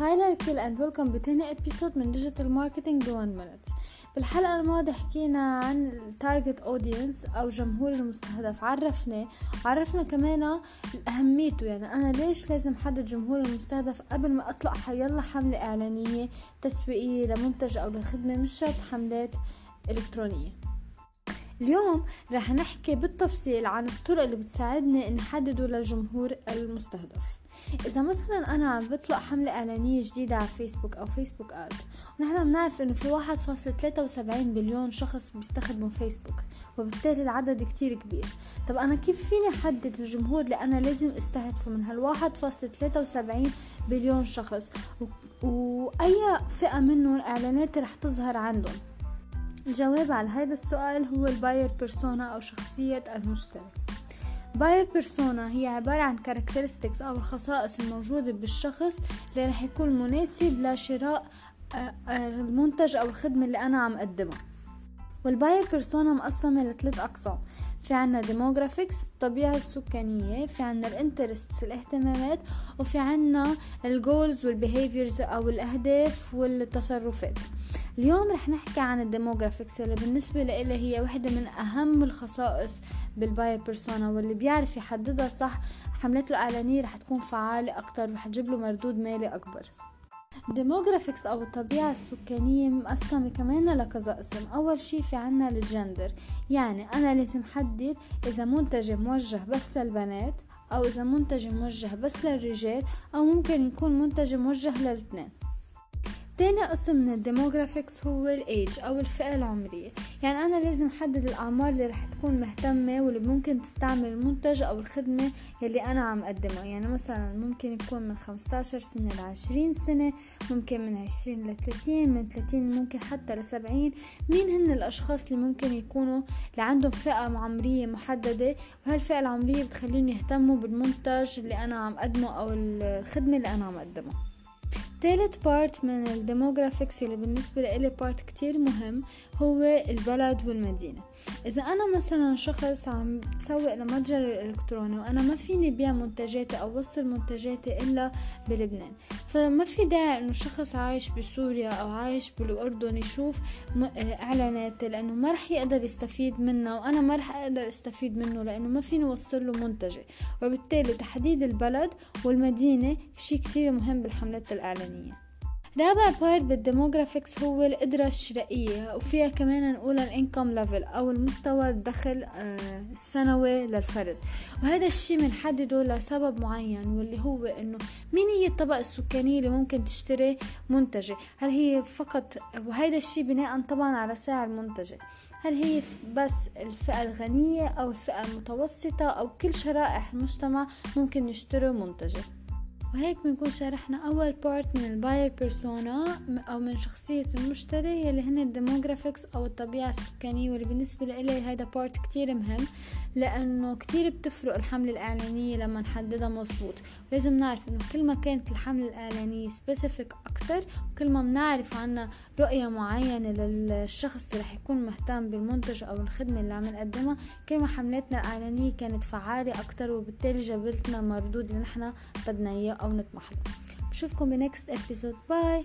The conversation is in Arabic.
Hi للكل and welcome بتاني episode من digital marketing ب 1 minute بالحلقة الماضية حكينا عن ال target audience أو جمهور المستهدف. عرفنا عرفنا كمان أهميته. يعني أنا ليش لازم حدد جمهور المستهدف قبل ما اطلق حيلا حملة إعلانية تسويقية لمنتج أو لخدمة مش شرط حملات إلكترونية. اليوم رح نحكي بالتفصيل عن الطرق اللي بتساعدنا نحدده للجمهور المستهدف. إذا مثلا أنا عم بطلق حملة إعلانية جديدة على فيسبوك أو Facebook ad ونحن بنعرف إنه في واحد فاصل تلاتة وسبعين بليون شخص بيستخدموا فيسبوك وبالتالي العدد كتير كبير. طب أنا كيف فيني أحدد الجمهور اللي أنا لازم أستهدفه من تلاتة وسبعين بليون شخص. وأي فئة منهم الإعلانات رح تظهر عندهم؟ الجواب على هذا السؤال هو ال buyer persona أو شخصية المشتري buyer persona هي عبارة عن characteristics أو الخصائص الموجودة بالشخص اللي رح يكون مناسب لشراء آه، آه، المنتج أو الخدمة اللي أنا عم أقدمها. وال buyer persona مقسمة لثلاث أقسام. في عنا demographics الطبيعة السكانية في عنا ال interests الاهتمامات وفي عنا ال goals وال behaviors أو الأهداف والتصرفات. اليوم رح نحكي عن ال demographics اللي بالنسبة لإلي هي واحدة من أهم الخصائص بال buyer persona واللي بيعرف يحددها صح حملته الإعلانية رح تكون فعالة أكتر ورح تجيب له مردود مالي أكبر. ال demographics أو الطبيعة السكانية مقسمة كمان لكذا قسم أول شي في عنا الجندر. يعني أنا لازم حدد إذا منتج موجه بس للبنات أو إذا منتج موجه بس للرجال أو ممكن يكون منتج موجه للاثنين. تاني قسم من ال demographics هو الايج أو الفئة العمرية. يعني أنا لازم أحدد الأعمار اللي رح تكون مهتمة واللي ممكن تستعمل المنتج أو الخدمة اللي أنا عم أقدمها. يعني مثلا ممكن يكون من 15 سنة ل 20 سنة ممكن من 20 ل 30 من 30 ممكن حتى ل 70 مين هن الأشخاص اللي ممكن يكونوا اللي عندهم فئة عمرية محددة؟ وهالفئة العمرية بتخليهم يهتموا بالمنتج اللي أنا عم أقدمه أو الخدمة اللي أنا عم أقدمها. تالت part من ال demographics اللي بالنسبة لإلي part كتير مهم هو البلد والمدينة. إذا أنا مثلا شخص عم بسوق لمتجر الإلكتروني وأنا ما فيني بيع منتجاتي أو وصل منتجاتي إلا بلبنان فما في داعي إنه شخص عايش بسوريا أو عايش بالأردن يشوف إعلاناتي لأنه ما رح يقدر يستفيد منها وأنا ما رح أقدر أستفيد منه لأنه ما فيني وصل له منتجي. وبالتالي تحديد البلد والمدينة شي كتير مهم بالحملات الإعلانية رابع part بال demographics هو القدرة الشرائية وفيها كمان نقول ال income level أو المستوى الدخل آه، السنوي للفرد. وهذا الشيء بنحدده لسبب معين واللي هو إنه مين هي الطبقة السكانية اللي ممكن تشتري منتجة هل هي فقط وهذا الشيء بناء طبعا على سعر المنتجة هل هي بس الفئة الغنية أو الفئة المتوسطة أو كل شرائح المجتمع ممكن يشتروا منتجة وهيك بنكون شرحنا أول part من ال buyer persona أو من شخصية المشتري يلي هن ال demographics أو الطبيعة السكانية واللي بالنسبة لإلي هذا part كتير مهم لأنه كتير بتفرق الحملة الإعلانية لما نحددها مظبوط. لازم نعرف إنه كل ما كانت الحملة الإعلانية specific أكتر وكل ما بنعرف عنا رؤية معينة للشخص اللي رح يكون مهتم بالمنتج أو الخدمة اللي عم نقدمها كل ما حملاتنا الإعلانية كانت فعالة أكتر وبالتالي جابلتنا المردود اللي نحنا بدنا إياه. أو نطمح له بشوفكم ب next episode bye